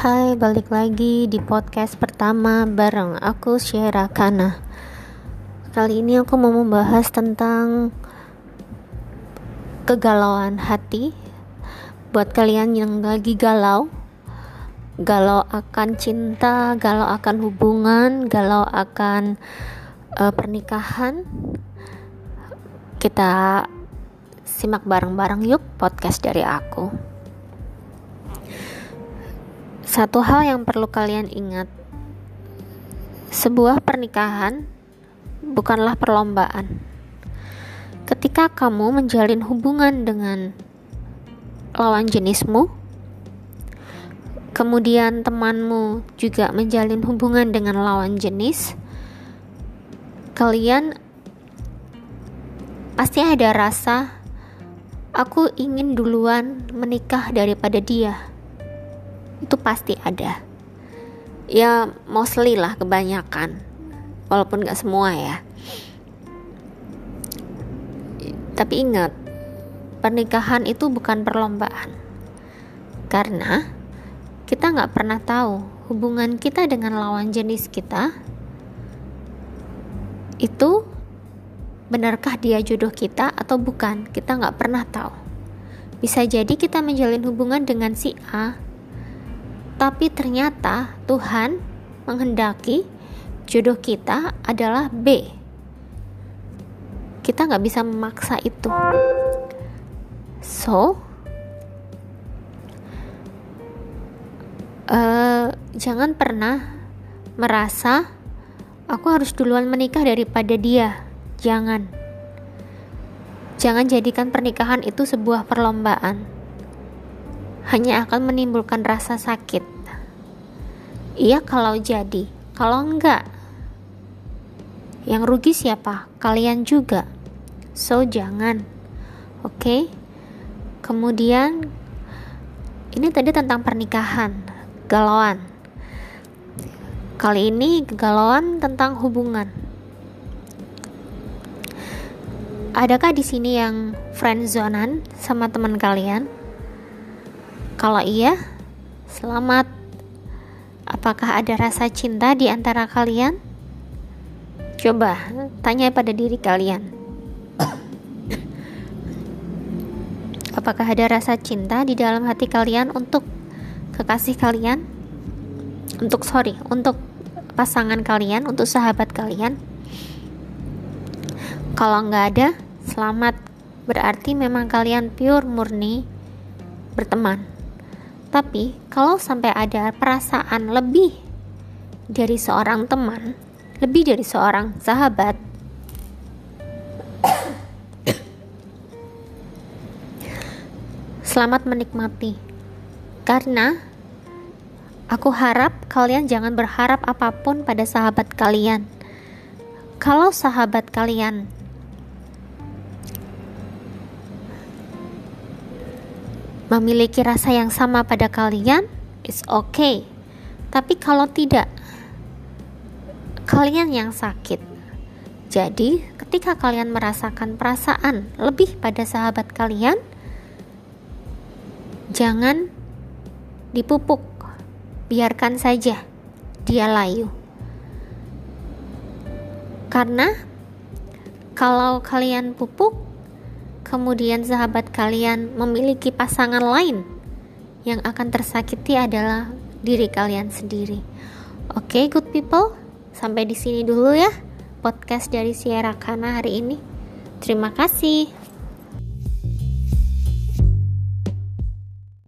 Hai, balik lagi di podcast pertama bareng aku Syera Kana. Kali ini aku mau membahas tentang kegalauan hati buat kalian yang lagi galau. Galau akan cinta, galau akan hubungan, galau akan uh, pernikahan. Kita simak bareng-bareng yuk podcast dari aku. Satu hal yang perlu kalian ingat: sebuah pernikahan bukanlah perlombaan. Ketika kamu menjalin hubungan dengan lawan jenismu, kemudian temanmu juga menjalin hubungan dengan lawan jenis, kalian pasti ada rasa aku ingin duluan menikah daripada dia itu pasti ada. Ya mostly lah kebanyakan. Walaupun gak semua ya. Tapi ingat pernikahan itu bukan perlombaan. Karena kita nggak pernah tahu hubungan kita dengan lawan jenis kita itu benarkah dia jodoh kita atau bukan kita nggak pernah tahu. Bisa jadi kita menjalin hubungan dengan si A tapi ternyata Tuhan menghendaki jodoh kita adalah B. Kita nggak bisa memaksa itu. So, uh, jangan pernah merasa aku harus duluan menikah daripada dia. Jangan. Jangan jadikan pernikahan itu sebuah perlombaan hanya akan menimbulkan rasa sakit. Iya kalau jadi, kalau enggak, yang rugi siapa? Kalian juga. So jangan. Oke. Okay? Kemudian ini tadi tentang pernikahan, galauan. Kali ini galauan tentang hubungan. Adakah di sini yang friendzonan sama teman kalian? Kalau iya, selamat. Apakah ada rasa cinta di antara kalian? Coba tanya pada diri kalian. Apakah ada rasa cinta di dalam hati kalian untuk kekasih kalian? Untuk sorry, untuk pasangan kalian, untuk sahabat kalian? Kalau nggak ada, selamat. Berarti memang kalian pure murni berteman. Tapi kalau sampai ada perasaan lebih dari seorang teman, lebih dari seorang sahabat, selamat menikmati. Karena aku harap kalian jangan berharap apa pun pada sahabat kalian. Kalau sahabat kalian memiliki rasa yang sama pada kalian, it's okay. Tapi kalau tidak, kalian yang sakit. Jadi, ketika kalian merasakan perasaan lebih pada sahabat kalian, jangan dipupuk, biarkan saja dia layu. Karena kalau kalian pupuk, kemudian sahabat kalian memiliki pasangan lain, yang akan tersakiti adalah diri kalian sendiri. Oke, okay, good people, sampai di sini dulu ya podcast dari Sierra Kana hari ini. Terima kasih.